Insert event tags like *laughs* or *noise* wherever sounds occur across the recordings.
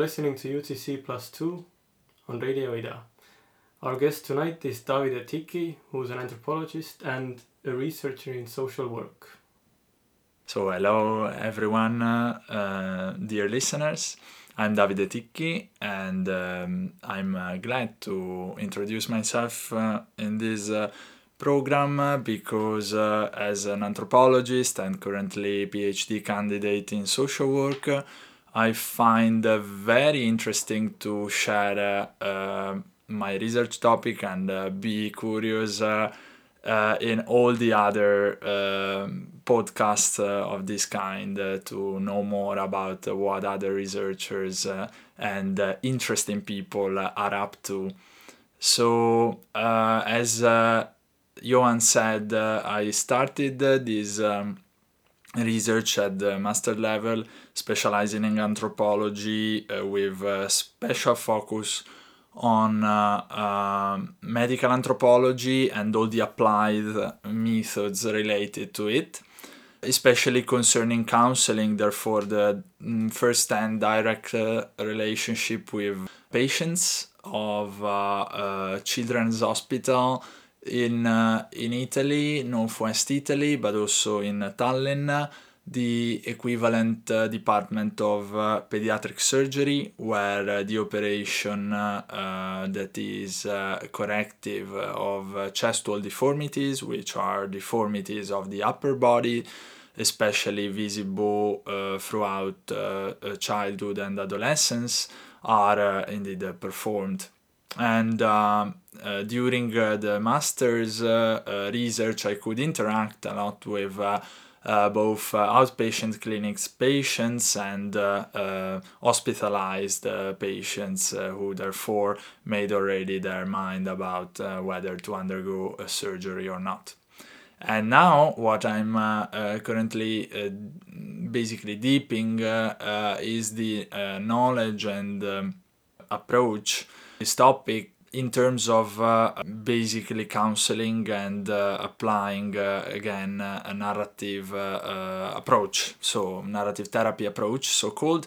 listening to UTC Plus 2 on Radio Ida. Our guest tonight is Davide Ticchi, who's an anthropologist and a researcher in social work. So, hello everyone, uh, uh, dear listeners. I'm Davide Ticchi, and um, I'm uh, glad to introduce myself uh, in this uh, program uh, because, as an anthropologist and currently PhD candidate in social work, I find uh, very interesting to share uh, my research topic and uh, be curious in all the other um, podcasts of this kind to know more about what other researchers and interesting people are up to. So, as Johan said, I started this. Um, research at the master level, specializing in anthropology uh, with a special focus on uh, uh, medical anthropology and all the applied methods related to it, especially concerning counseling, therefore, the mm, first hand direct uh, relationship with patients of uh, uh, Children's Hospital in, uh, in Italy, northwest Italy, but also in Tallinn, the equivalent uh, department of uh, pediatric surgery, where the operation that is corrective of chest wall deformities, which are deformities of the upper body, especially visible throughout childhood and adolescence, are indeed performed and uh, uh, during uh, the master's uh, uh, research i could interact a lot with uh, both outpatient clinics patients and hospitalized patients who therefore made already their mind about whether to undergo a surgery or not. And now what i'm currently basically deeping is the knowledge and um, approach this topic in terms of uh, basically counseling and uh, applying uh, again uh, a narrative uh, uh, approach. So narrative therapy approach so called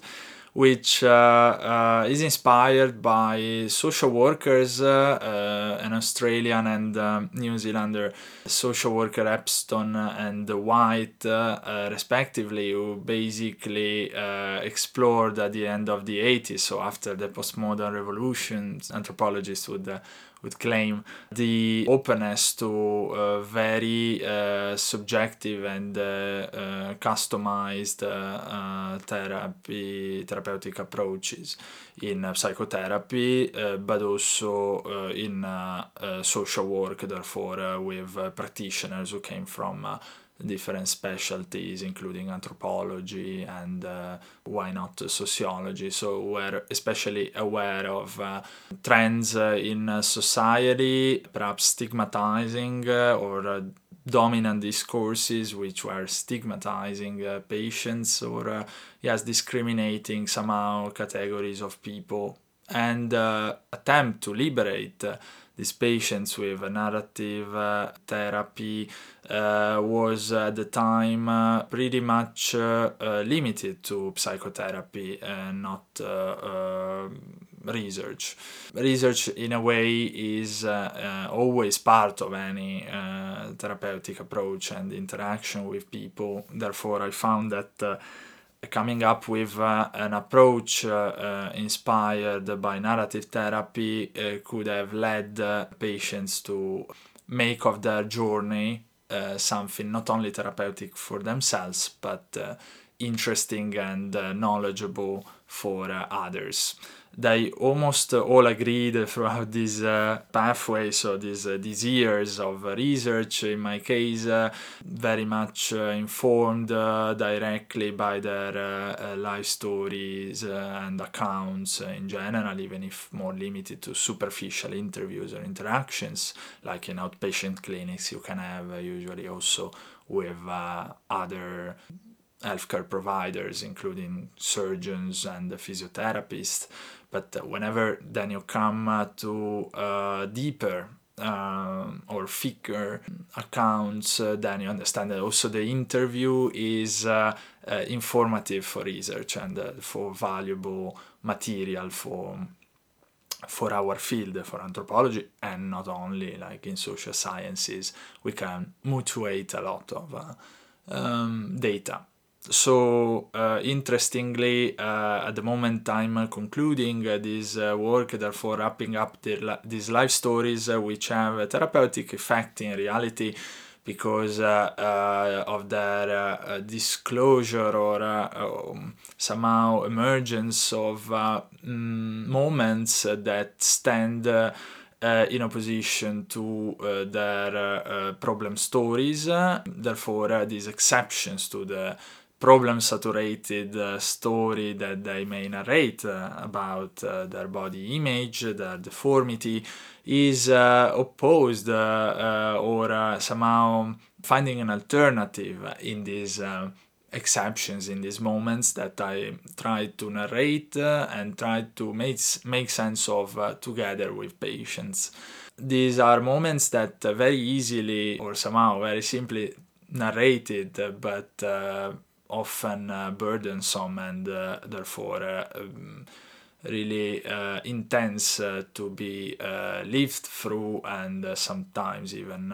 which uh, uh, is inspired by social workers, uh, an Australian and um, New Zealander social worker Epston and White, respectively, who basically explored at the end of the 80s, so after the postmodern revolution, anthropologists would would claim the openness to uh, very uh, subjective and uh, uh customized uh, uh, therapy therapeutic approaches in psychotherapy but also in social work therefore with practitioners who came from different specialties, including anthropology and uh, why not sociology. So we're especially aware of uh, trends uh, in society, perhaps stigmatizing uh, or uh, dominant discourses which were stigmatizing uh, patients or yes discriminating somehow categories of people and attempt to liberate these patients with narrative uh, therapy uh, was at the time uh, pretty much uh, uh, limited to psychotherapy and not uh, research. Research, in a way, is always part of any therapeutic approach and interaction with people. Therefore, I found that coming up with uh, an approach uh, uh, inspired by narrative therapy uh, could have led uh, patients to make of their journey something not only therapeutic for themselves but interesting and knowledgeable for others they almost all agreed throughout this uh, pathway, so these, uh, these years of research, in my case, uh, very much uh, informed uh, directly by their uh, life stories and accounts in general, even if more limited to superficial interviews or interactions, like in outpatient clinics you can have usually also with other healthcare providers, including surgeons and physiotherapists. But whenever then you come uh, to uh, deeper uh, or thicker accounts, uh, then you understand that also the interview is uh, uh, informative for research and for valuable material for for our field, for anthropology, and not only like in social sciences, we can mutuate a lot of um, data so uh, interestingly uh, at the moment i'm concluding this uh, work therefore wrapping up the, these life stories uh, which have a therapeutic effect in reality because uh, of their disclosure or um, somehow emergence of mm, moments that stand uh, in opposition to uh, their uh, problem stories. Therefore, these exceptions to the problem saturated uh, story that they may narrate uh, about uh, their body image, their deformity, is opposed or somehow finding an alternative in these exceptions, in these moments that I try to narrate and try to make, make sense of together with patients. These are moments that very easily or somehow very simply narrated, but often uh, burdensome and uh, therefore uh, um, really intense to be lived through and sometimes even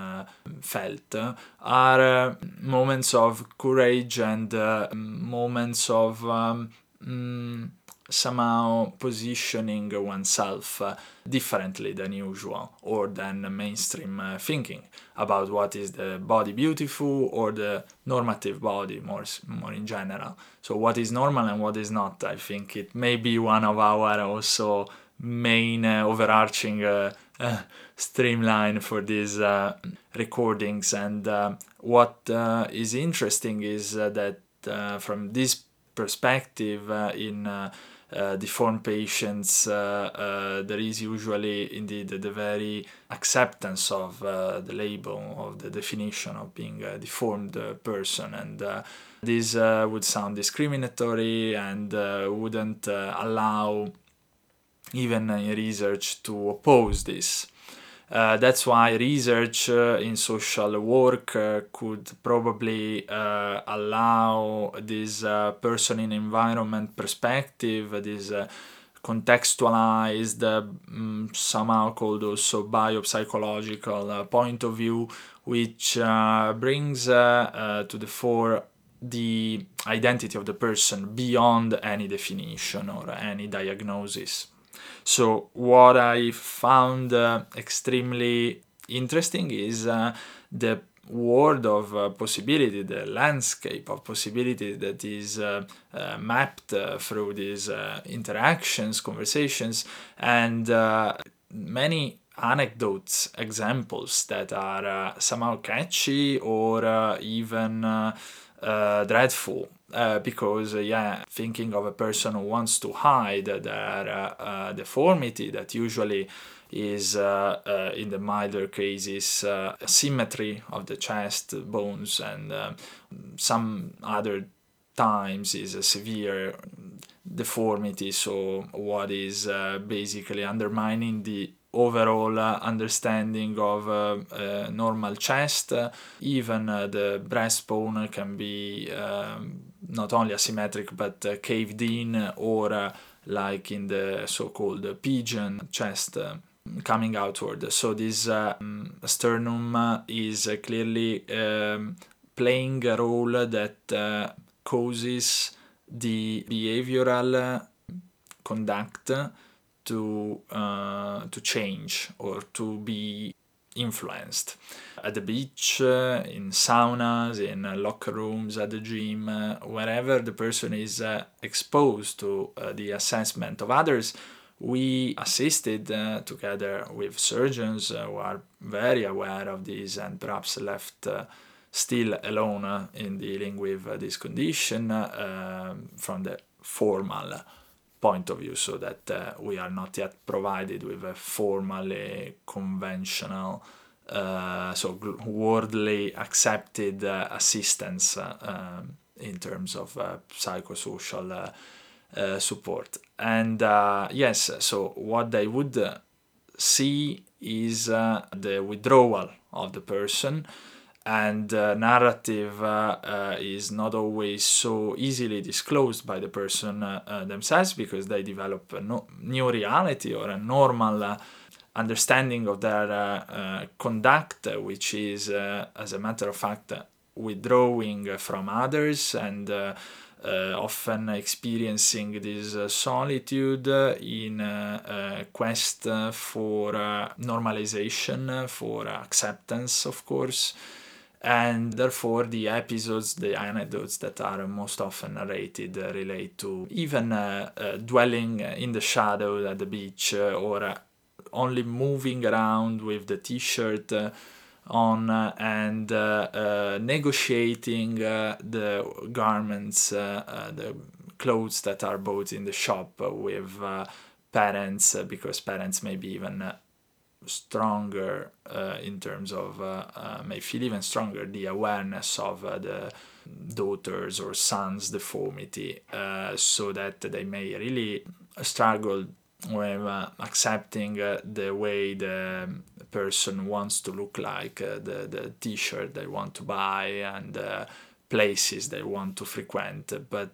felt are moments of courage and moments of um, mm, somehow positioning oneself uh, differently than usual or than mainstream uh, thinking about what is the body beautiful or the normative body more more in general. So what is normal and what is not i think it may be one of our also main uh, overarching uh, uh, streamline for these uh, recordings. And what is interesting is that from this perspective in uh, deformed patients, uh, uh, there is usually indeed the very acceptance of uh, the label, of the definition of being a deformed person. And this would sound discriminatory and wouldn't allow even in research to oppose this. Uh, that's why research uh, in social work uh, could probably uh, allow this uh, person in environment perspective, this contextualized, um, somehow called also biopsychological point of view, which brings to the fore the identity of the person beyond any definition or any diagnosis. So, what I found uh, extremely interesting is uh, the world of uh, possibility, the landscape of possibility that is uh, uh, mapped uh, through these interactions, conversations, and many anecdotes, examples that are somehow catchy or even dreadful uh, because uh, yeah thinking of a person who wants to hide their uh, uh deformity that usually is uh, uh, in the milder cases symmetry of the chest bones and some other times is a severe deformity so what is basically undermining the overall uh, understanding of uh, normal chest. even the breastbone can be um, not only asymmetric but caved in or like in the so-called pigeon chest coming outward. So this um, sternum is clearly um, playing a role that uh, causes the behavioral conduct to uh, to change or to be influenced. At the beach, uh, in saunas, in uh, locker rooms, at the gym, uh, wherever the person is uh, exposed to uh, the assessment of others, we assisted uh, together with surgeons who are very aware of this and perhaps left still alone in dealing with this condition from the formal point of view so that uh, we are not yet provided with a formally conventional so worldly accepted uh, assistance uh, um, in terms of uh, psychosocial uh, support. And yes so what they would see is the withdrawal of the person. And uh, narrative uh, uh, is not always so easily disclosed by the person uh, uh, themselves because they develop a no- new reality or a normal uh, understanding of their conduct, which is, as a matter of fact, withdrawing from others and often experiencing this solitude in a quest for normalization, for acceptance, of course. And therefore the episodes, the anecdotes that are most often narrated uh, relate to even uh, uh, dwelling in the shadow at the beach uh, or uh, only moving around with the t-shirt uh, on and negotiating the garments, the clothes that are bought in the shop with parents because parents maybe even stronger uh, in terms of uh, uh, may feel even stronger the awareness of uh, the daughter's or son's deformity uh, so that they may really struggle with uh, accepting uh, the way the um, person wants to look like uh, the, the t-shirt they want to buy and uh, places they want to frequent but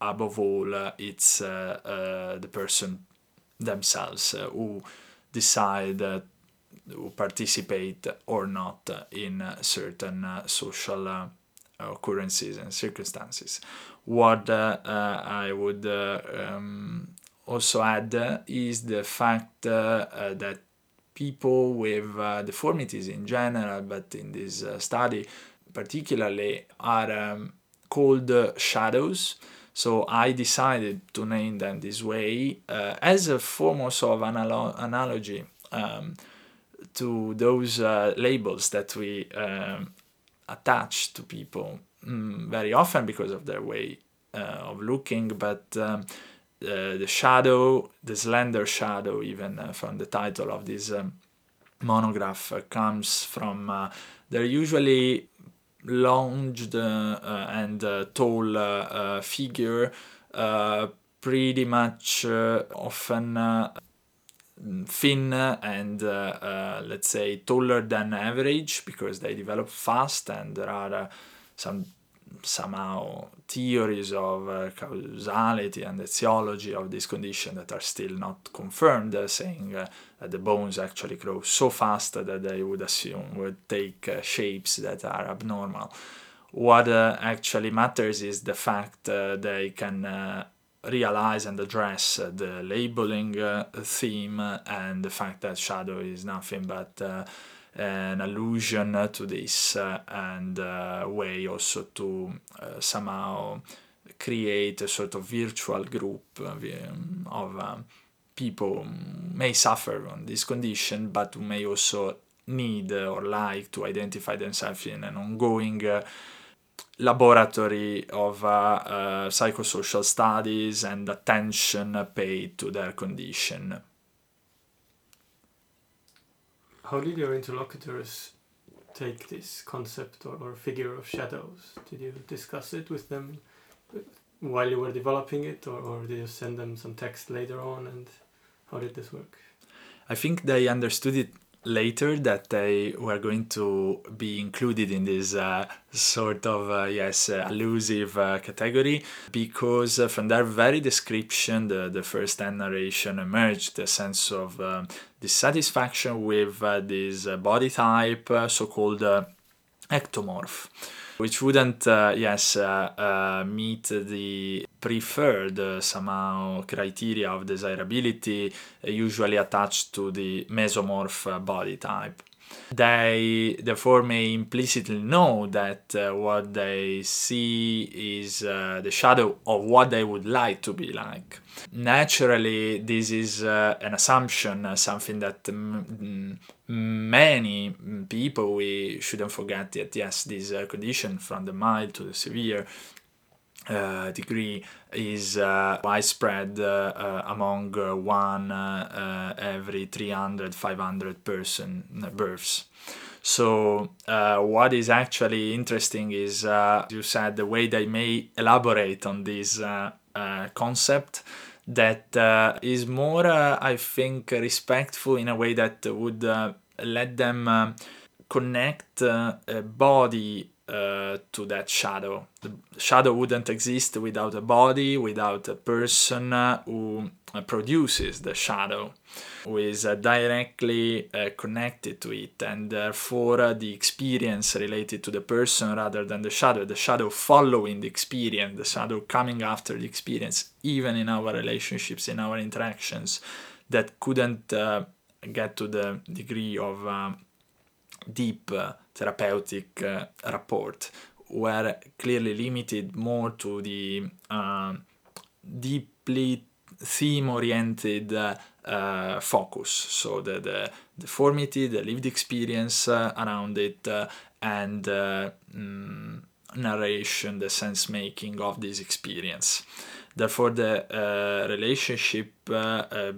above all it's the person themselves who decide who participate or not in certain uh, social uh, occurrences and circumstances. What uh, I would um, also add is the fact that people with uh, deformities in general, but in this uh, study particularly, are um, called uh, shadows. So I decided to name them this way uh, as a form also of analo- analogy um, to those uh, labels that we um, attach to people mm, very often because of their way uh, of looking, but um, the shadow, the slender shadow, even uh, from the title of this um, monograph, uh, comes from uh, they're usually longed uh, and uh, tall uh, figure, pretty much often thin and let's say taller than average because they develop fast and there are some somehow theories of uh, causality and etiology of this condition that are still not confirmed, uh, saying uh, that the bones actually grow so fast that they would assume would take uh, shapes that are abnormal. What uh, actually matters is the fact uh, they can realize and address the labeling theme and the fact that shadow is nothing but an allusion to this uh, and a uh, way also to uh, somehow create a sort of virtual group of um, people may suffer on this condition but may also need or like to identify themselves in an ongoing uh, laboratory of uh, uh, psychosocial studies and attention paid to their condition. How did your interlocutors take this concept or, or figure of shadows? Did you discuss it with them while you were developing it, or, or did you send them some text later on? And how did this work? I think they understood it later that they were going to be included in this uh, sort of uh, yes uh, elusive uh, category because uh, from their very description the, the first hand narration emerged a sense of um, dissatisfaction with uh, this body type so-called ectomorph which wouldn't, uh, yes, uh, uh, meet the preferred somehow criteria of desirability usually attached to the mesomorph body type. They therefore may implicitly know that uh, what they see is uh, the shadow of what they would like to be like. Naturally, this is uh, an assumption, uh, something that m- many people, we shouldn't forget that yes, this uh, condition from the mild to the severe uh, degree is uh, widespread uh, uh among uh, one uh, every 300 500 person births. So what is actually interesting is you said the way they may elaborate on this concept that is more i think respectful in a way that would let them connect a body uh, to that shadow. The shadow wouldn't exist without a body, without a person uh, who uh, produces the shadow, who is uh, directly connected to it, and therefore the experience related to the person rather than the shadow, the shadow following the experience, the shadow coming after the experience, even in our relationships, in our interactions, that couldn't get to the degree of deep therapeutic uh, rapport were clearly limited more to the uh, deeply theme oriented uh, focus. So the, the deformity the lived experience uh, around it uh, and mm, narration the sense making of this experience. Therefore the relationship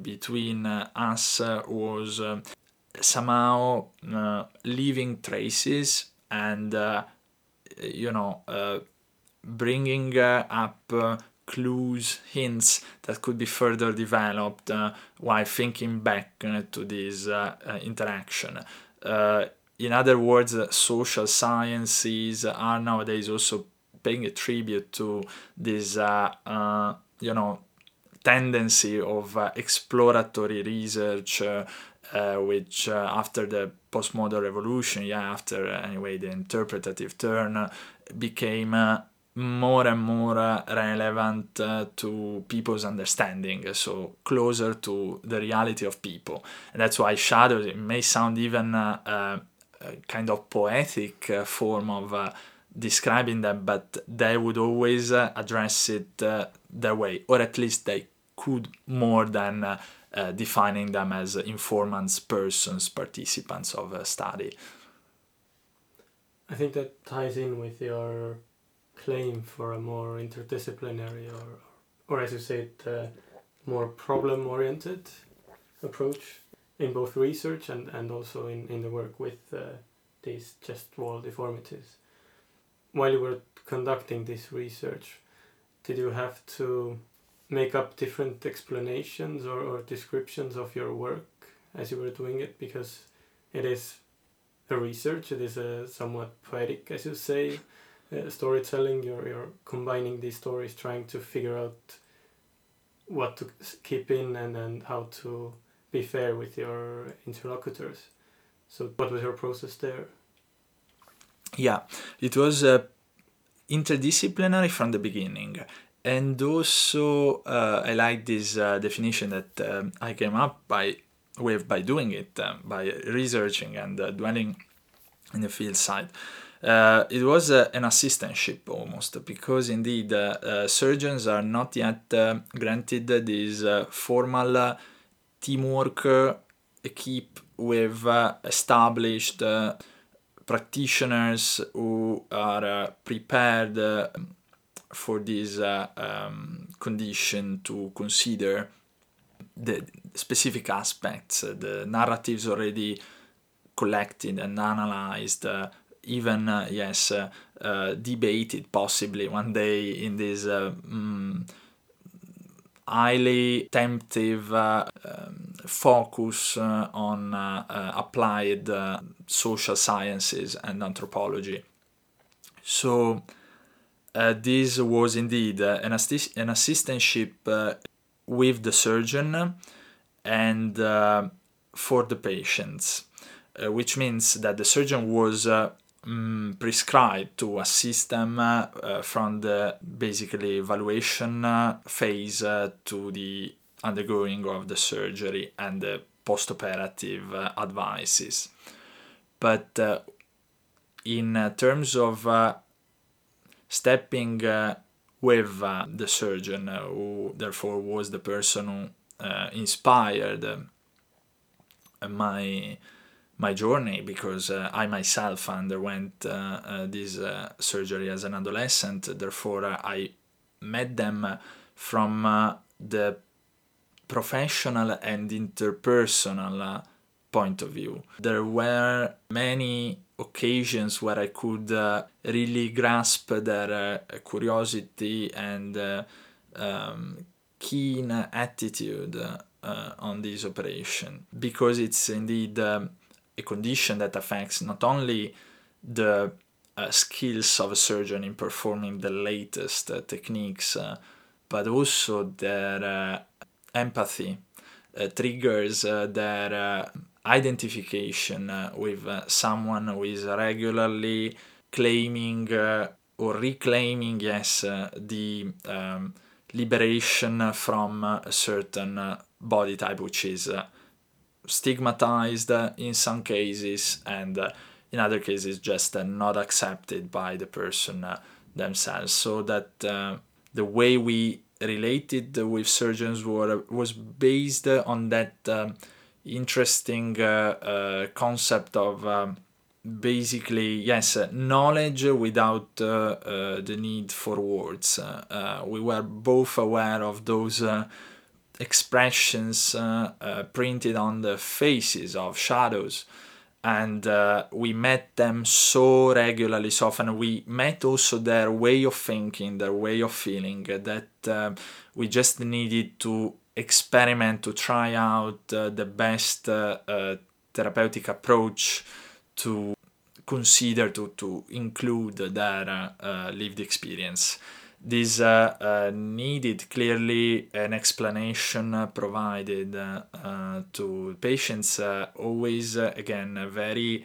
between us was somehow uh, leaving traces and uh, you know uh, bringing uh, up uh, clues hints that could be further developed uh, while thinking back to this interaction. In other words social sciences are nowadays also paying a tribute to this you know tendency of exploratory research uh, which uh, after the postmodern revolution, yeah, after uh, anyway the interpretative turn, uh, became uh, more and more uh, relevant to people's understanding, so closer to the reality of people. And that's why shadows, it may sound even a kind of poetic form of describing them, but they would always address it their way, or at least they could more than uh, defining them as informants, persons, participants of a study. I think that ties in with your claim for a more interdisciplinary or, or as you say, uh, more problem oriented approach in both research and, and also in, in the work with uh, these chest wall deformities. While you were conducting this research, did you have to make up different explanations or, or descriptions of your work as you were doing it because it is a research it is a somewhat poetic as you say uh, storytelling. You're, you're combining these stories trying to figure out what to keep in and, and how to be fair with your interlocutors. So what was your process there? Yeah it was uh, interdisciplinary from the beginning and also uh, I like this uh, definition that um, I came up by with by doing it um, by researching and uh, dwelling in the field side. Uh, it was uh, an assistantship almost because indeed uh, surgeons are not yet granted this formal teamwork equipped with established practitioners who are prepared for this uh, um, condition to consider the specific aspects, uh, the narratives already collected and analyzed, uh, even, uh, yes, uh, uh, debated possibly one day in this mm, highly temptive um, focus on applied social sciences and anthropology. So, this was indeed uh, an, assi- an assistantship uh, with the surgeon and uh, for the patients, uh, which means that the surgeon was mm, prescribed to assist them from the basically evaluation phase to the undergoing of the surgery and the post-operative advices. But uh, in uh, terms of uh, stepping uh, with uh, the surgeon, uh, who therefore was the person who inspired my my journey because uh, I myself underwent uh, uh, this surgery as an adolescent. Therefore, I met them from the professional and interpersonal point of view. There were many occasions where I could uh, really grasp their uh, curiosity and uh, um, keen attitude on this operation. Because it's indeed um, a condition that affects not only the uh, skills of a surgeon in performing the latest uh, techniques, uh, but also their uh, empathy uh, triggers uh, their identification with someone who is regularly claiming or reclaiming, yes, the um, liberation from a certain body type, which is stigmatized in some cases and uh, in other cases just uh, not accepted by the person uh, themselves. So that the way we related with surgeons were, was based on that um, interesting uh, uh, concept of um, basically yes uh, knowledge without the need for words. We were both aware of those expressions uh, uh, printed on the faces of shadows. And uh, we met them so regularly so often. We met also their way of thinking their way of feeling that uh, we just needed to experiment to try out uh, the best uh, therapeutic approach to consider to, to include their lived experience. This uh, uh, needed clearly an explanation uh, provided uh, uh, to patients, uh, always again very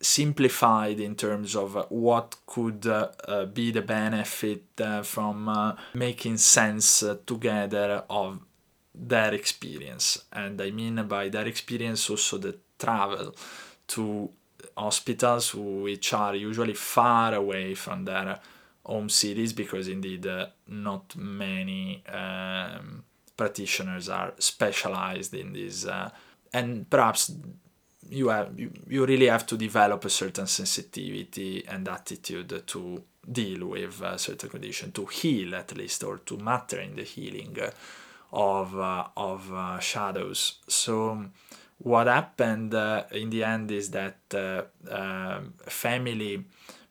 simplified in terms of what could be the benefit from making sense together of their experience. And I mean by their experience also the travel to hospitals which are usually far away from their home cities because indeed uh, not many um, practitioners are specialized in this uh, and perhaps you have you, you really have to develop a certain sensitivity and attitude to deal with a certain condition to heal at least or to matter in the healing of uh, of uh, shadows. So what happened uh, in the end is that uh, um, family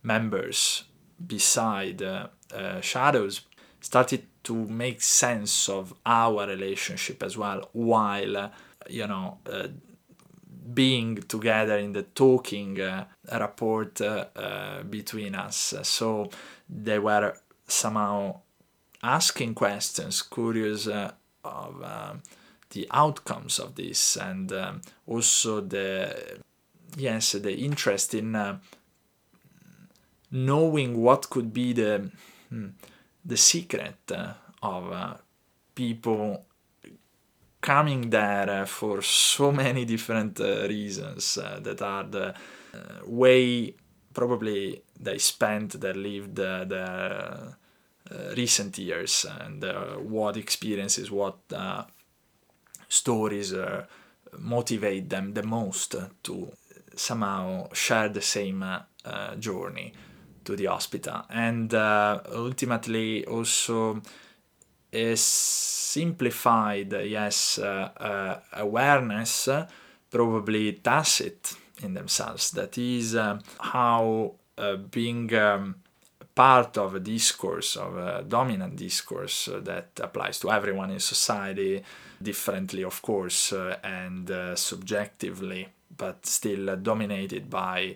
members beside uh, uh, shadows started to make sense of our relationship as well while uh, you know uh, being together in the talking uh, rapport uh, between us. So they were somehow asking questions curious of um, the outcomes of this and um, also the yes the interest in knowing what could be the hmm, the secret uh, of uh, people coming there uh, for so many different uh, reasons uh, that are the way probably they spent their lived their recent years and what experiences what stories motivate them the most to somehow share the same journey to the hospital. And ultimately also a simplified yes uh, uh, awareness probably tacit in themselves. That is uh, how uh, being um, part of a discourse of a dominant discourse that applies to everyone in society differently of course and subjectively but still dominated by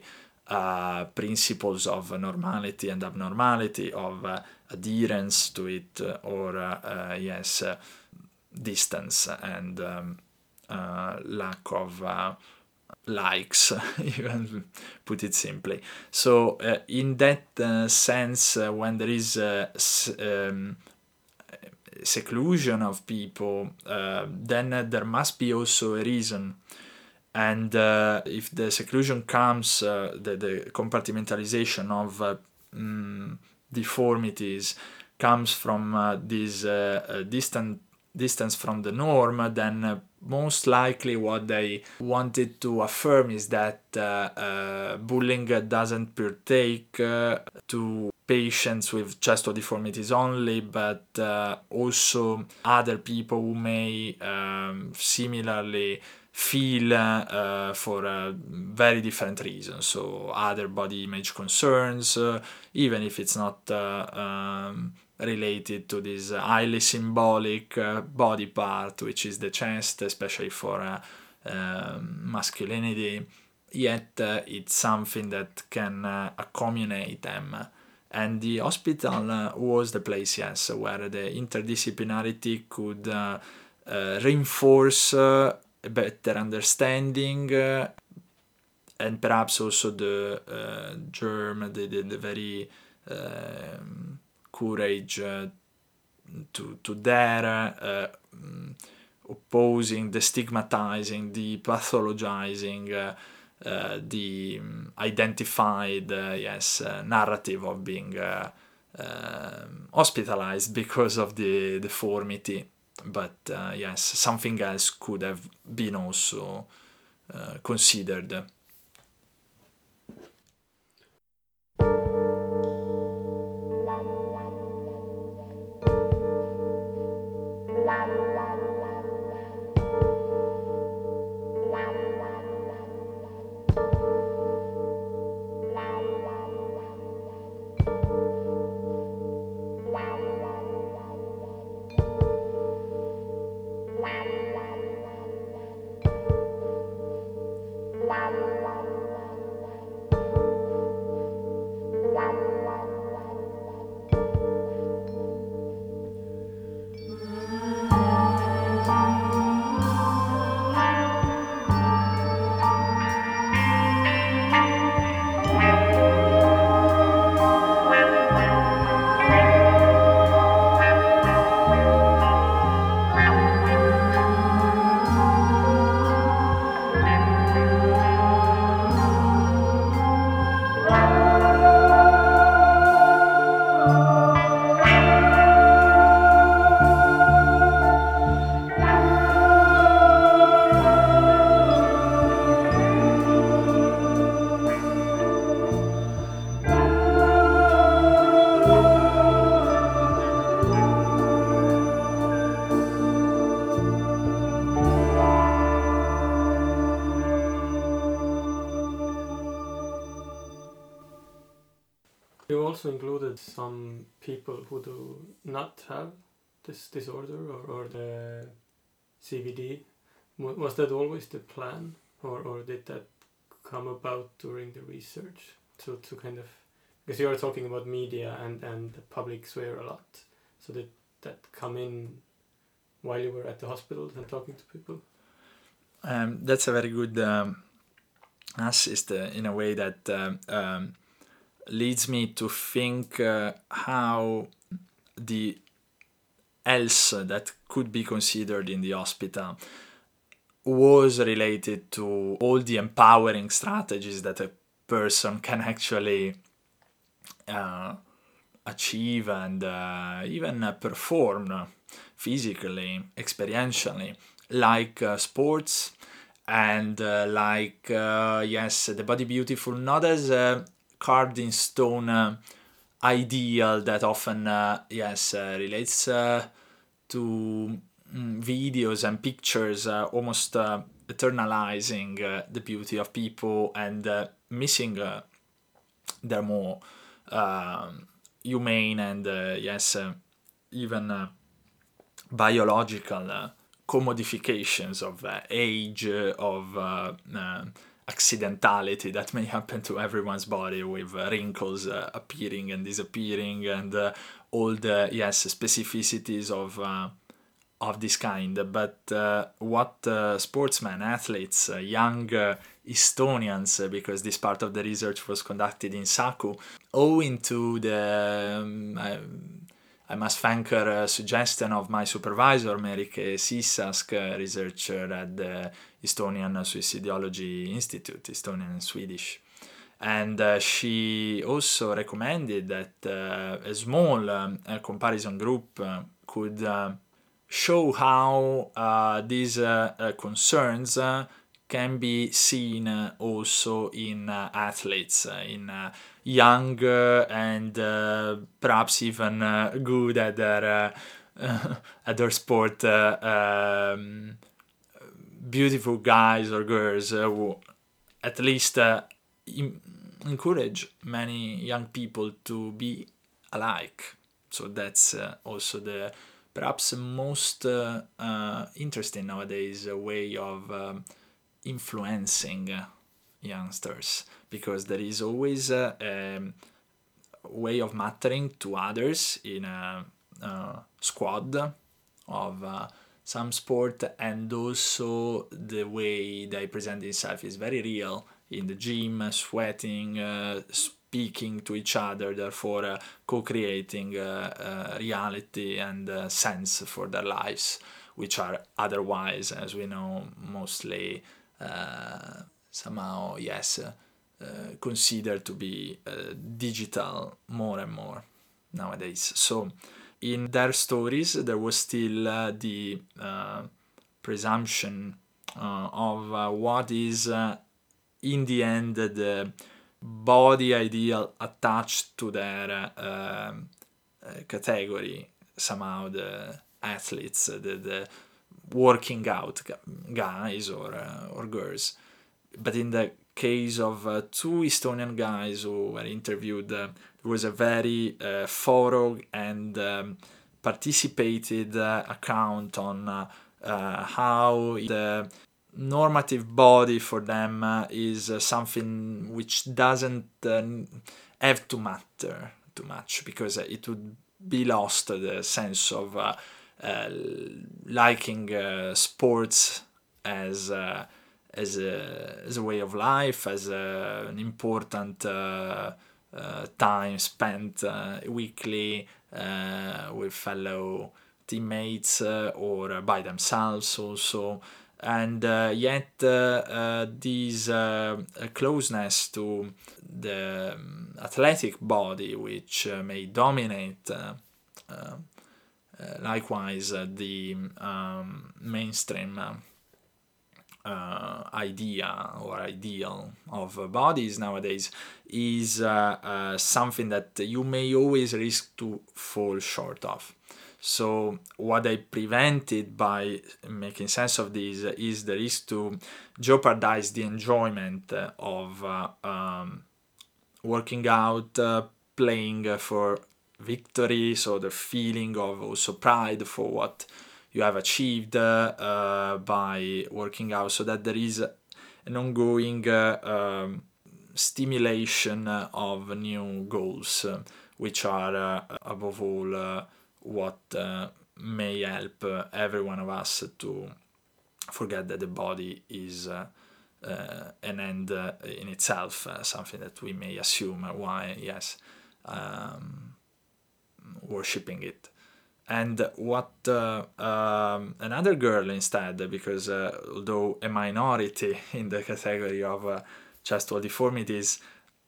uh, principles of normality and abnormality, of uh, adherence to it, uh, or uh, yes, distance and um, lack of likes, *laughs* even put it simply. So, in that sense, when there is um, seclusion of people, uh, then uh, there must be also a reason and uh, if the seclusion comes, uh, the, the compartmentalization of uh, mm, deformities comes from uh, this uh, uh, distant distance from the norm, then most likely what they wanted to affirm is that bullying doesn't partake to patients with chest deformities only, but uh, also other people who may um, similarly feel uh, for uh, very different reasons. So, other body image concerns, uh, even if it's not uh, um, related to this highly symbolic uh, body part, which is the chest, especially for uh, um, masculinity. Yet, it's something that can accommodate them. And the hospital was the place, yes, where the interdisciplinarity could reinforce a better understanding uh, and perhaps also the uh, germ, the, the, the very um, courage to, to dare opposing, the stigmatizing, the pathologizing, the identified, yes, narrative of being um, hospitalized because of the deformity but uh, yes, something else could have been also uh, considered. Also included some people who do not have this disorder or, or the CVD. Was that always the plan, or, or did that come about during the research? To, to kind of because you are talking about media and, and the public sphere a lot. So did that come in while you were at the hospital and talking to people? Um, that's a very good um, assist in a way that um, um leads me to think uh, how the else that could be considered in the hospital was related to all the empowering strategies that a person can actually uh, achieve and uh, even uh, perform physically, experientially, like uh, sports and uh, like, uh, yes, the body beautiful, not as a carved in stone uh, ideal that often, uh, yes, uh, relates uh, to mm, videos and pictures, uh, almost uh, eternalizing the beauty of people and missing their more um, humane and yes, even biological commodifications of age, of accidentality that may happen to everyone's body with uh, wrinkles uh, appearing and disappearing and uh, all the yes specificities of uh, of this kind. But uh, what uh, sportsmen athletes young Estonians because this part of the research was conducted in Saku owing to the um, I must thank her suggestion of my supervisor, Merike Sisask, researcher at the Estonian Suicidology Institute, Estonian and Swedish. And uh, she also recommended that uh, a small um, a comparison group uh, could uh, show how uh, these uh, concerns can be seen also in athletes, in young and perhaps even good at their *laughs* at their sport. Um, beautiful guys or girls who at least encourage many young people to be alike. So that's uh, also the perhaps most uh, uh, interesting nowadays way of um, influencing youngsters because there is always a, a, way of mattering to others in a, a squad of uh, some sport and also the way they present themselves is very real in the gym, sweating, uh, speaking to each other, therefore uh, co-creating uh, reality and sense for their lives, which are otherwise, as we know, mostly somehow, yes, considered to be digital more and more nowadays. So in their stories, there was still uh, the uh, presumption uh, of what is in the end the body ideal attached to their uh, category somehow the athletes the, the working out guys or uh, or girls. But in the case of uh, two Estonian guys who were interviewed uh, there was a very uh, thorough and um, participated uh, account on how the normative body for them uh, is uh, something which doesn't uh, have to matter too much because uh, it would be lost the sense of uh, uh, liking sports as as a, as a way of life as a, an important uh, uh, time spent uh, weekly with fellow teammates or by themselves also. And uh, yet uh, uh, this closeness to the um, athletic body, which may dominate likewise the um, mainstream uh, idea or ideal of uh, bodies nowadays is uh, something that you may always risk to fall short of. So what I prevented by making sense of this is the risk to jeopardize the enjoyment of uh, um, working out, uh, playing for victory, so the feeling of also pride for what you have achieved uh, by working out, so that there is an ongoing um, stimulation of new goals, which are uh, above all what uh, may help every one of us to forget that the body is uh, an end uh, in itself, uh, something that we may assume. Why, yes, um, worshipping it. And what um, another girl instead, because although a minority *laughs* in the category of chest wall deformities,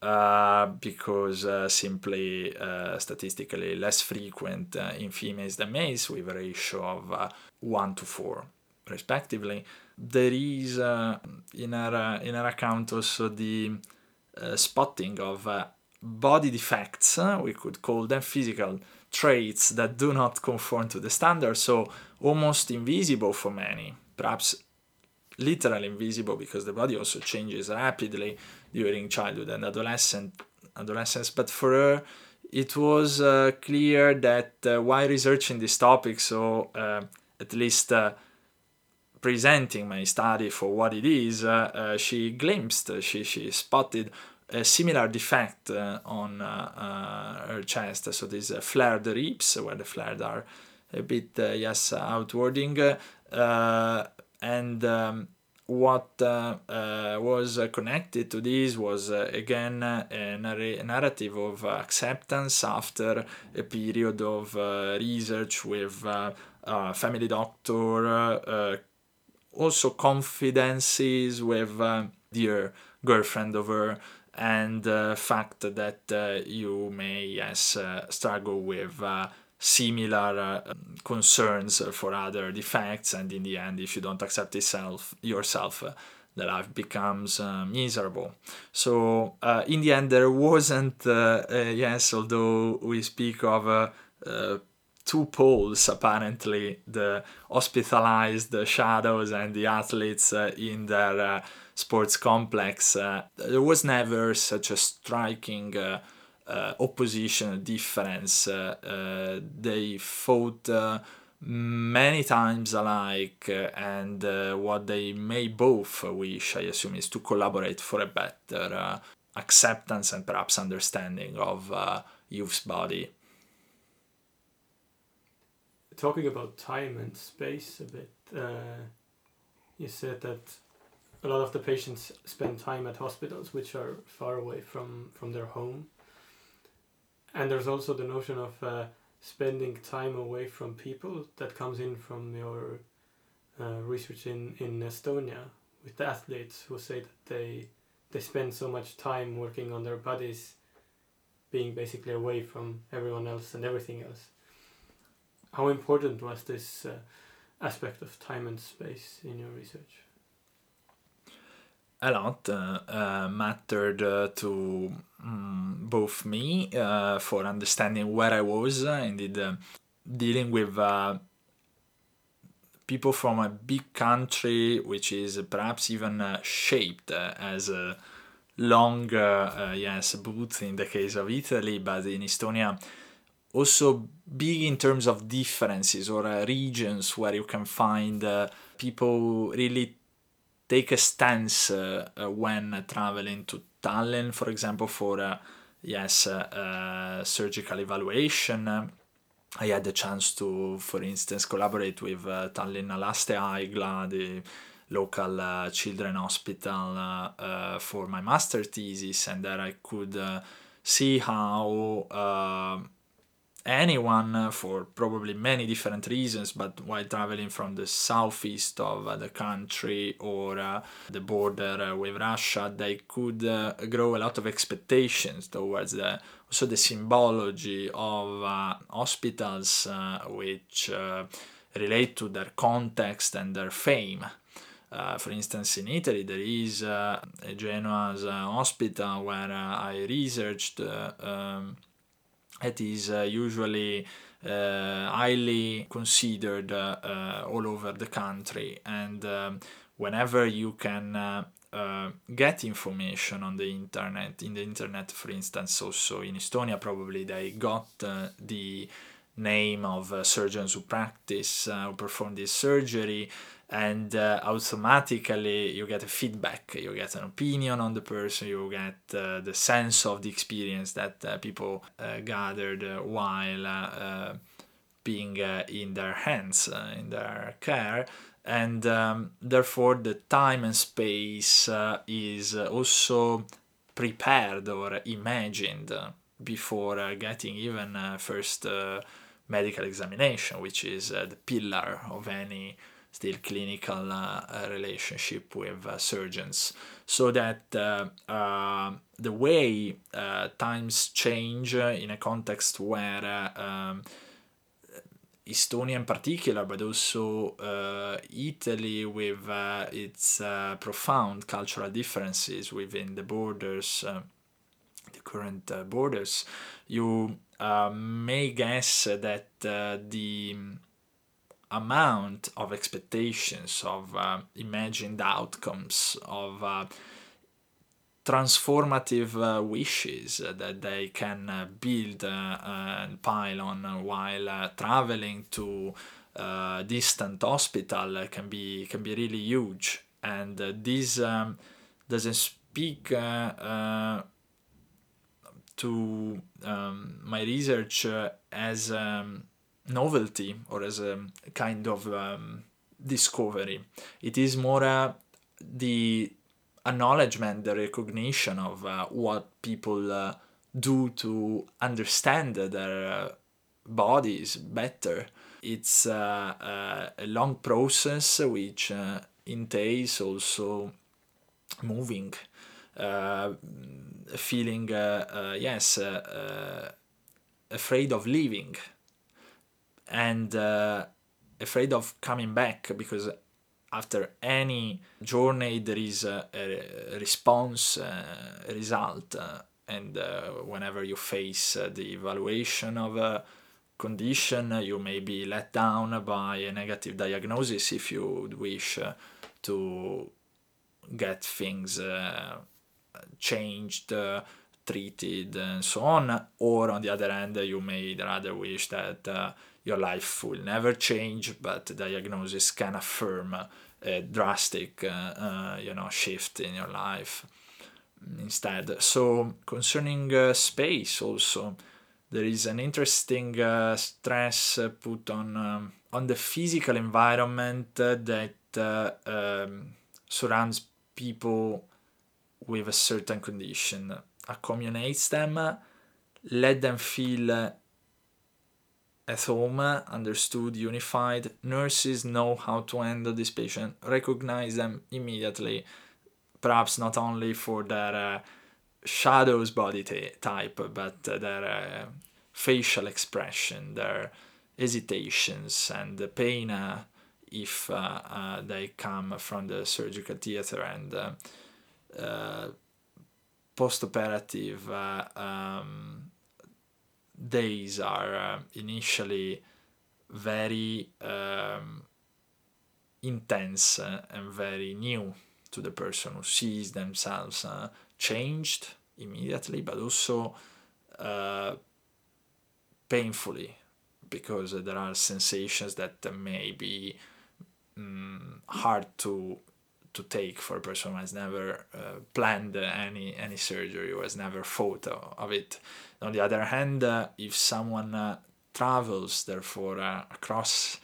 uh, because uh, simply uh, statistically less frequent uh, in females than males with a ratio of uh, 1 to 4 respectively. There is in, our, in our account also the spotting of body defects, we could call them physical traits that do not conform to the standard, so almost invisible for many, perhaps literally invisible because the body also changes rapidly during childhood and adolescent adolescence. But for her, it was uh, clear that uh, while researching this topic, so uh, at least uh, presenting my study for what it is, uh, uh, she glimpsed, she she spotted a similar defect on her chest. So these flared ribs, where the flared are a bit yes outwarding, and um, what uh, uh, was uh, connected to this was uh, again uh, a narr- narrative of acceptance after a period of uh, research with family doctor, also confidences with dear girlfriend of her, and the fact that you may yes struggle with similar uh, concerns for other defects and in the end if you don't accept itself yourself uh, the life becomes uh, miserable. So uh, in the end there wasn't uh, uh, yes although we speak of two poles apparently the hospitalized shadows and the athletes in their sports complex uh, there was never such a striking uh, uh opposition difference. Uh, uh, they fought uh, many times alike, and what they may both wish, I assume, is to collaborate for a better acceptance and perhaps understanding of youth's body. Talking about time and space a bit, you said that a lot of the patients spend time at hospitals which are far away from, from their home and there's also the notion of uh, spending time away from people that comes in from your uh, research in, in Estonia with the athletes who say that they they spend so much time working on their bodies being basically away from everyone else and everything else. How important was this uh, aspect of time and space in your research? A lot uh, uh, mattered uh, to um, both me for understanding where I was, indeed dealing with people from a big country which is perhaps even uh, shaped uh, as a long uh, yes boot in the case of italy but in estonia also big in terms of differences or regions where you can find people really take a stance uh, uh, when traveling to Tallinn, for example, for uh, yes surgical evaluation. I had the chance to, for instance, collaborate with uh, Tallinn Lastehaigla, the local uh, children hospital, uh, for my master thesis, and there I could see how anyone uh, for probably many different reasons, but while traveling from the southeast of uh, the country or uh, the border uh, with Russia, they could uh, grow a lot of expectations towards the also the symbology of uh, hospitals which relate to their context and their fame. for instance, in Italy, there is a Genoa's hospital where I researched um, it is uh, usually uh, highly considered uh, all over the country. And um, whenever you can uh, get information on the internet in the internet for instance also in estonia probably they got uh, the name of uh, surgeons who practice who perform this surgery and uh, automatically you get a feedback. You get an opinion on the person. You get uh, the sense of the experience that uh, people uh, gathered uh, while uh, being in their hands in their care. And um, therefore the time and space is also prepared or imagined before getting even first medical examination which is the pillar of any still clinical uh, uh, relationship with uh, surgeons. So that the way times change in a context where um, Estonia in particular, but also uh, Italy with uh, its uh, profound cultural differences within the borders, the current borders, you may guess that the amount of expectations, of uh, imagined outcomes, of uh, transformative uh, wishes that they can uh, build uh, and pile on while traveling to distant hospital can be can be really huge. And this um, doesn't speak to um, my research as um, novelty or as a kind of um, discovery. It is more a the acknowledgement, the recognition of uh, what people uh, do to understand their uh, bodies better. It's uh, uh, a long process which uh, entails also moving, feeling, yes, afraid of leaving and afraid of coming back because after any journey there is a, a response uh, a result uh, and uh, whenever you face uh, the evaluation of a condition you may be let down by a negative diagnosis if you wish uh, to get things uh, changed treated and so on. Or on the other hand you may rather wish that your life will never change but diagnosis can affirm a drastic uh, uh, you know shift in your life instead. So concerning uh, space also there is an interesting uh, stress put on um, on the physical environment that um, surrounds people with a certain condition. Accommodates them let them feel at home, understood, unified. Nurses know how to handle this patient, recognize them immediately, perhaps not only for their uh, shadows body t- type, but uh, their uh, facial expression, their hesitations, and the pain uh, if uh, uh, they come from the surgical theater and post operative. Um, days are uh, initially very um, intense uh, and very new to the person who sees themselves uh, changed immediately, but also uh, painfully because there are sensations that may be um, hard to to take for a person who has never uh, planned any any surgery or has never thought of it on the other hand, uh, if someone uh, travels, therefore, uh, across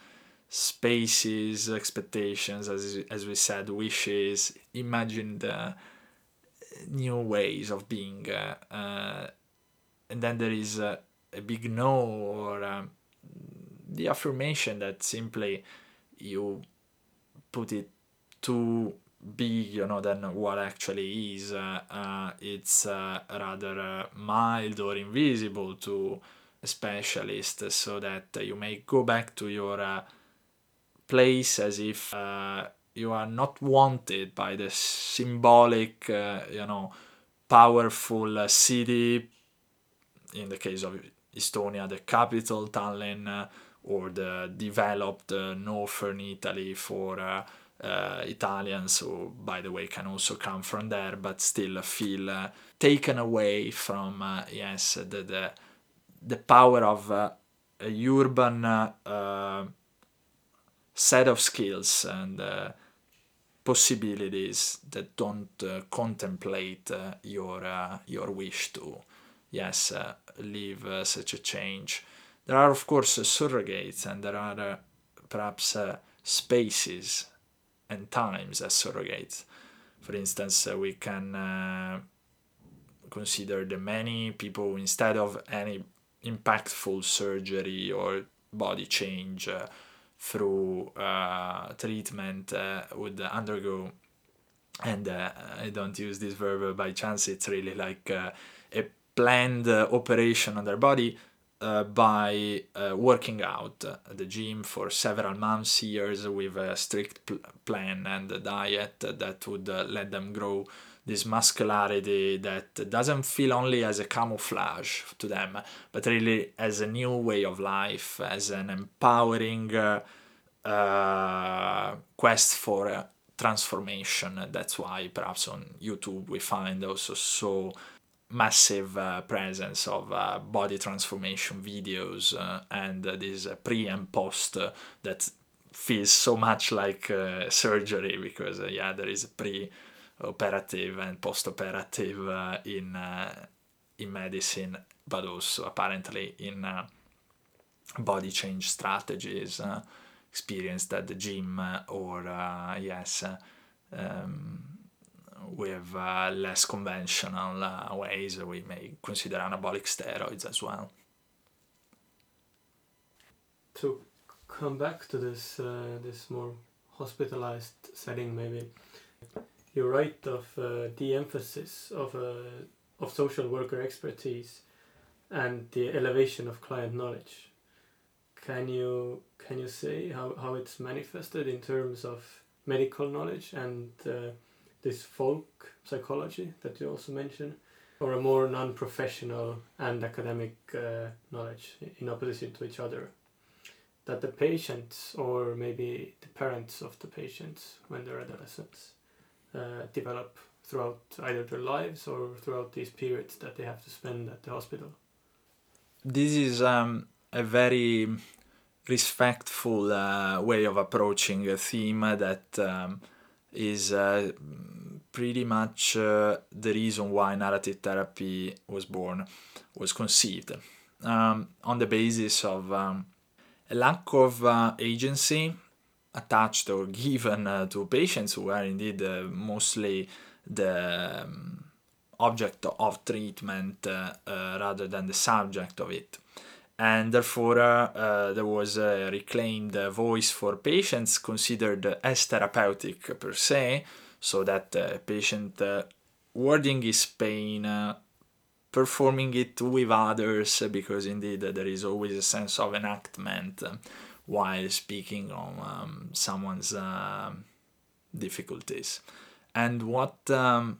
spaces, expectations, as, as we said, wishes, imagined new ways of being, and then there is a big no or um, the affirmation that simply you put it too big you know than what actually is uh, uh, it's uh, rather uh, mild or invisible to a specialist so that you may go back to your uh, place as if uh, you are not wanted by the symbolic you know powerful city in the case of estonia the capital tallinn or the developed northern italy for uh, Italians who, by the way, can also come from there, but still feel uh, taken away from uh, yes the, the the power of uh, a urban uh, uh, set of skills and possibilities that don't contemplate your your wish to yes live such a change. There are of course surrogates and there are perhaps spaces and times as surrogates. For instance, uh, we can uh, consider the many people instead of any impactful surgery or body change uh, through uh, treatment uh, would undergo. And uh, I don't use this verb by chance. It's really like a planned operation on their body uh, by uh, working out at the gym for several months, years with a strict pl- plan and diet that would uh, let them grow this muscularity that doesn't feel only as a camouflage to them, but really as a new way of life, as an empowering uh, quest for transformation. That's why perhaps on YouTube we find also so massive uh, presence of uh, body transformation videos uh, and uh, this uh, pre and post uh, that feels so much like surgery because yeah there is pre operative and post operative in in medicine but also apparently in body change strategies experienced at the gym or yes um, with uh, less conventional uh, ways. We may consider anabolic steroids as well. To come back to this uh, this more hospitalized setting, maybe you write of uh, the emphasis of uh, of social worker expertise and the elevation of client knowledge. Can you can you say how, how it's manifested in terms of medical knowledge and uh, this folk psychology that you also mentioned, or a more non-professional and academic uh, knowledge in opposition to each other? That the patients or maybe the parents of the patients when they're adolescents uh, develop throughout either their lives or throughout these periods that they have to spend at the hospital. This is um, a very respectful uh, way of approaching a theme that um, is uh, pretty much uh, the reason why narrative therapy was born, was conceived, um, on the basis of um, a lack of uh, agency attached or *laughs* given uh, to patients who are indeed uh, mostly the um, object of treatment uh, rather than the subject of it. And therefore, uh, there was a reclaimed voice for patients considered as therapeutic per se, so that patient wording his pain, performing it with others, because indeed there is always a sense of enactment while speaking on um, someone's uh, difficulties. And what um,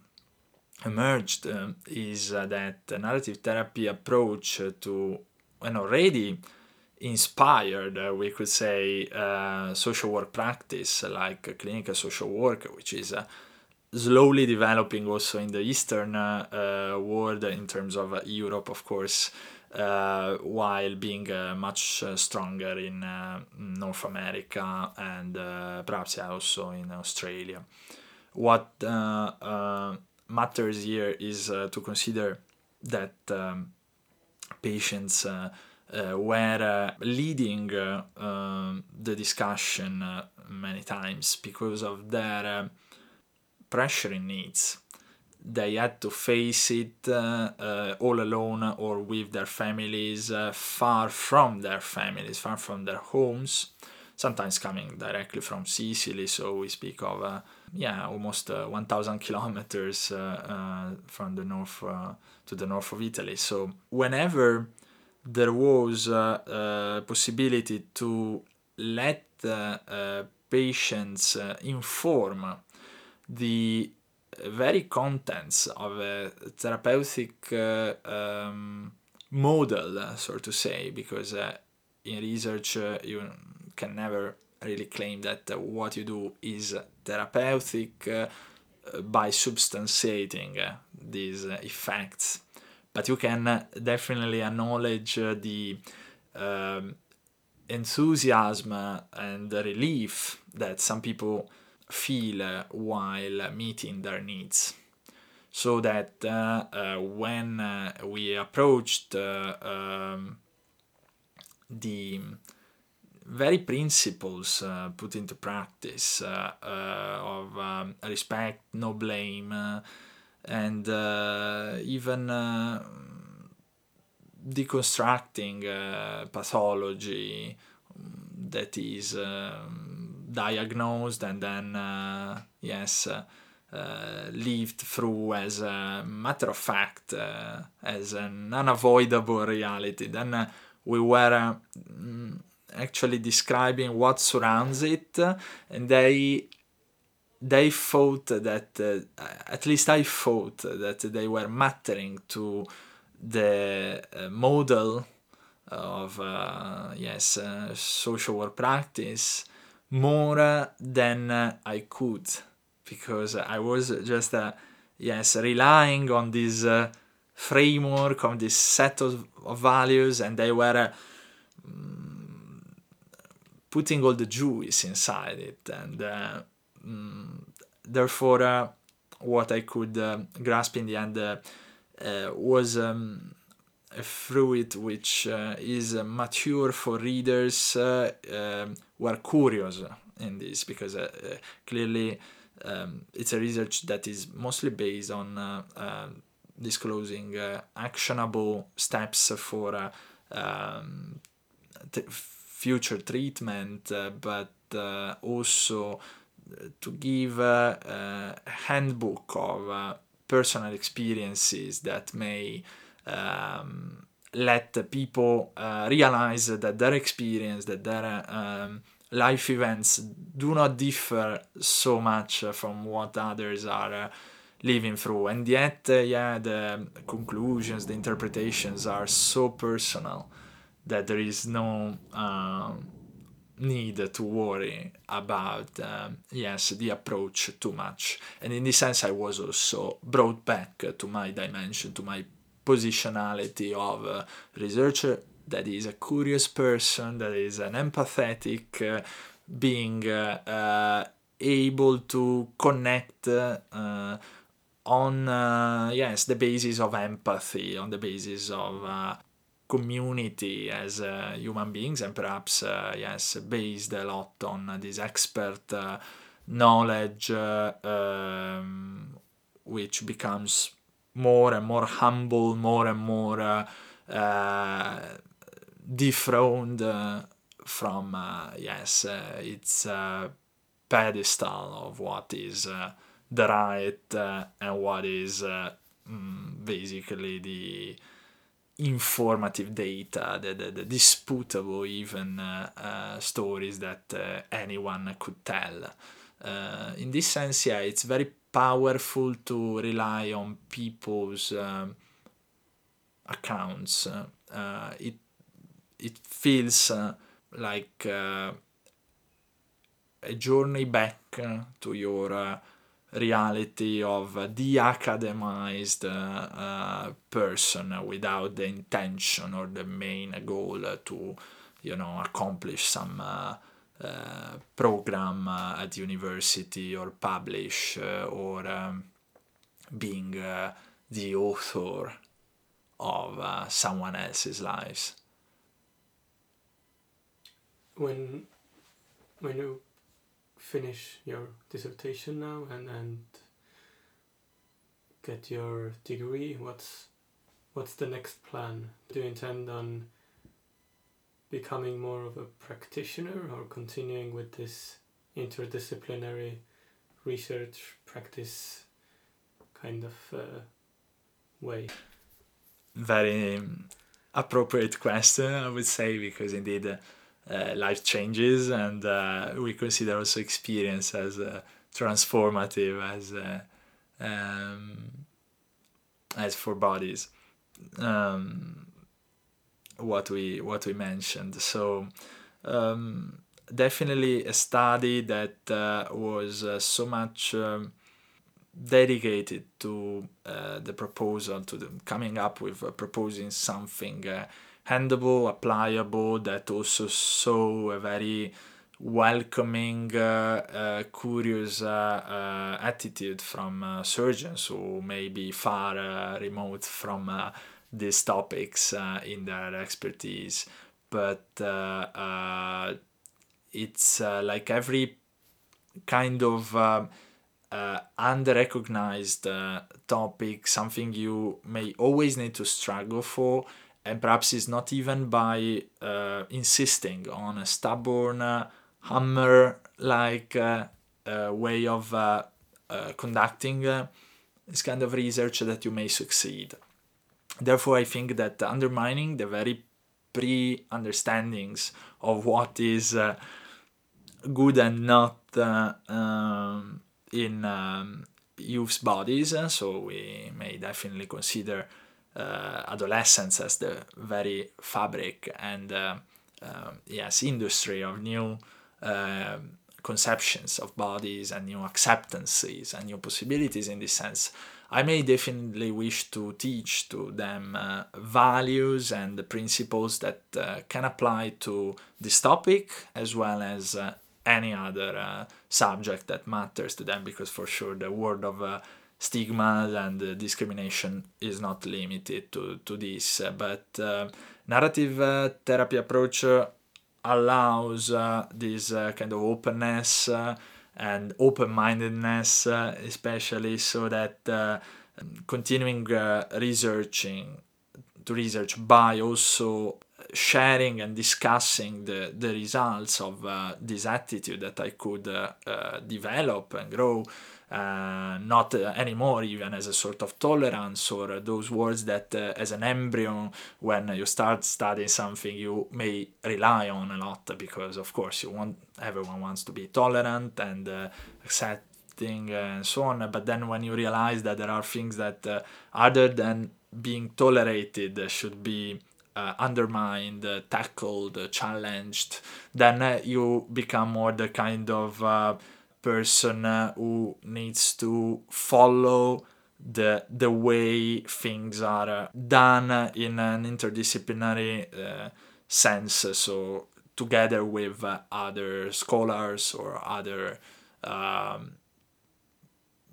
emerged uh, is uh, that narrative therapy approach to an already inspired, uh, we could say, uh, social work practice like clinical social work, which is uh, slowly developing also in the Eastern world in terms of Europe, of course. Uh, while being uh, much uh, stronger in North America and perhaps also in Australia. What matters here is to consider that um, patients were leading um, the discussion many times because of their pressuring needs they had to face it uh, uh, all alone or with their families, uh, far from their families, far from their homes, sometimes coming directly from Sicily. So we speak of, uh, yeah, almost uh, 1,000 kilometers uh, from the north to the north of Italy. So whenever there was a possibility to let patients inform the very contents of a therapeutic uh, um, model, so to say, because uh, in research uh, you can never really claim that uh, what you do is therapeutic uh, by substantiating uh, these effects. But you can definitely acknowledge the um, enthusiasm and the relief that some people feel while meeting their needs. So that uh, uh, when uh, we approached um, the very principles uh, put into practice uh, uh, of um, respect, no blame, and even deconstructing pathology that is um, diagnosed and then uh, yes uh, uh, lived through as a matter of fact as an unavoidable reality. Then we were mm, actually describing what surrounds it and they they thought that uh, at least i thought that they were mattering to the uh, model of uh, yes social work practice more than I could because I was just uh, yes relying on this uh, framework on this set of, of, values and they were uh, putting all the juice inside it and mm, therefore uh, what I could uh, grasp in the end uh, was um, a fruit which is mature for readers who are curious in this because uh, uh, clearly um, it's a research that is mostly based on disclosing actionable steps for um, t- future treatment, but also to give a handbook of personal experiences that may um, let people uh, realize that their experience, that their um, life events do not differ so much from what others are uh, living through. And yet, uh, yeah, the conclusions, the interpretations are so personal that there is no um, need to worry about, um, yes, the approach too much. And in this sense, I was also brought back to my dimension, to my positionality of a researcher that is a curious person, that is an empathetic uh, being uh, uh, able to connect uh, on, uh, yes, the basis of empathy, on the basis of uh, community as human beings, and perhaps, yes, based a lot on this expert knowledge, um, which becomes more and more humble, more and more uh, uh, dethroned uh, from uh, yes, uh, its uh, pedestal of what is the right and what is mm, basically the informative data, the, the, the disputable even stories that anyone could tell. in this sense, yeah, it's very powerful to rely on people's um, accounts. Uh, it it feels uh, like uh, a journey back to your uh, reality of a de-academized uh, person without the intention or the main goal to you know accomplish some uh, program uh, at university or publish uh, or um, being the author of someone else's lives. When when you finish your dissertation now and, and get your degree, what's what's the next plan? Do you intend on becoming more of a practitioner or continuing with this interdisciplinary research practice kind of uh, way? Very um, appropriate question, I would say, because indeed uh, life changes and uh, we consider also experience as uh, transformative as uh, um, as for bodies. Um, what we what we mentioned. So um, definitely a study that uh, was uh, so much um, dedicated to uh, the proposal, to the, coming up with uh, proposing something uh, handable, applicable, that also saw a very welcoming, uh, curious attitude from surgeons who may be far remote from these topics uh, in their expertise. But uh, uh, it's like every kind of uh, under-recognized uh, topic, something you may always need to struggle for, and perhaps it's not even by uh, insisting on a stubborn hammer-like way of conducting this kind of research that you may succeed. Therefore, I think that undermining the very pre understandings of what is uh, good and not uh, um, in um, youth's bodies, uh, so we may definitely consider uh, adolescence as the very fabric and uh, um, yes industry of new um, conceptions of bodies and new acceptances and new possibilities in this sense. I may definitely wish to teach to them uh, values and the principles that uh, can apply to this topic as well as uh, any other uh, subject that matters to them because for sure the world of uh, stigma and discrimination is not limited to, to this but uh, narrative therapy approach allows this kind of openness and open-mindedness, uh, especially so that uh, continuing uh, researching to research by also sharing and discussing the, the results of uh, this attitude that I could uh, uh, develop and grow, uh, not anymore even as a sort of tolerance or those words that as an embryo, when you start studying something, you may rely on a lot because, of course, you want everyone wants to be tolerant and accepting and so on. But then when you realize that there are things that, other than being tolerated, should be uh, undermined, uh, tackled, uh, challenged, then uh, you become more the kind of uh, person uh, who needs to follow the the way things are done in an interdisciplinary sense. So together with other scholars or other um,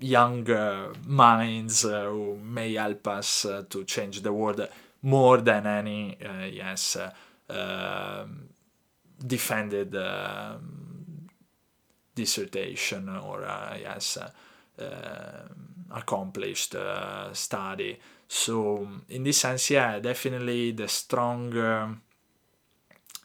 younger minds who may help us to change the world more than any uh, yes uh, um, defended um, dissertation or uh, yes accomplished study. So in this sense, yeah, definitely the stronger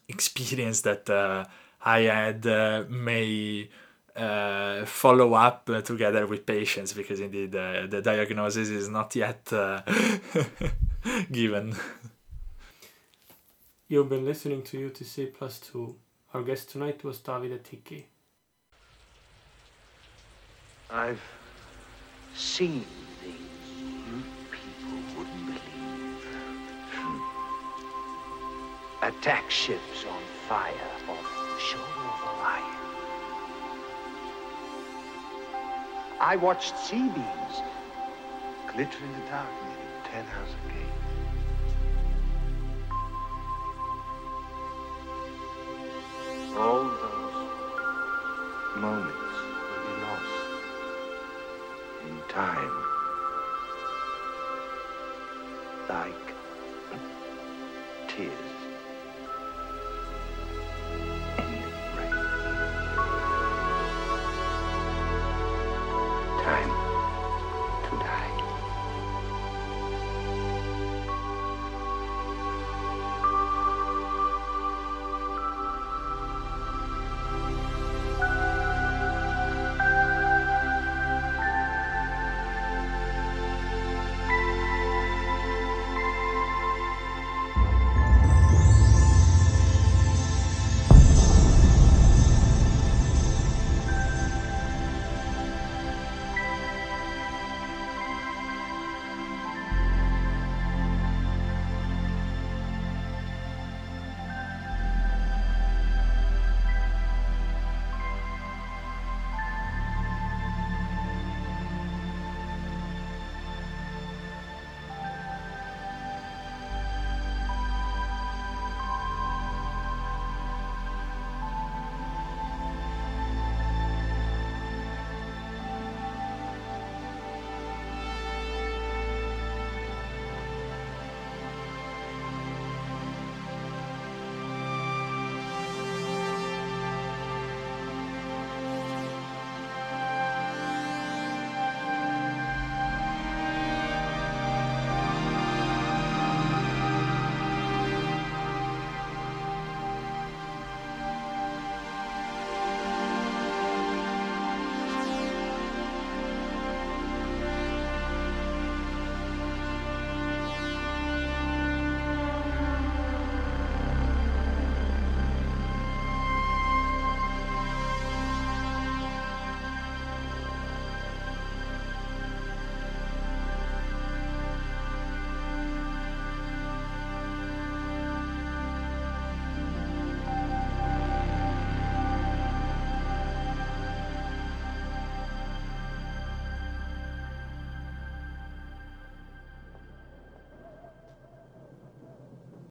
experience that uh, I had uh, may uh, follow up together with patients because indeed the diagnosis is not yet *laughs* given. You've been listening to UTC Plus 2. Our guest tonight was Davide Ticchi. I've seen things you people wouldn't believe. Attack ships on fire off the shore of Orion. I watched C-beams glitter in the dark near Tannhäuser Gate. All those moments time. Like tears.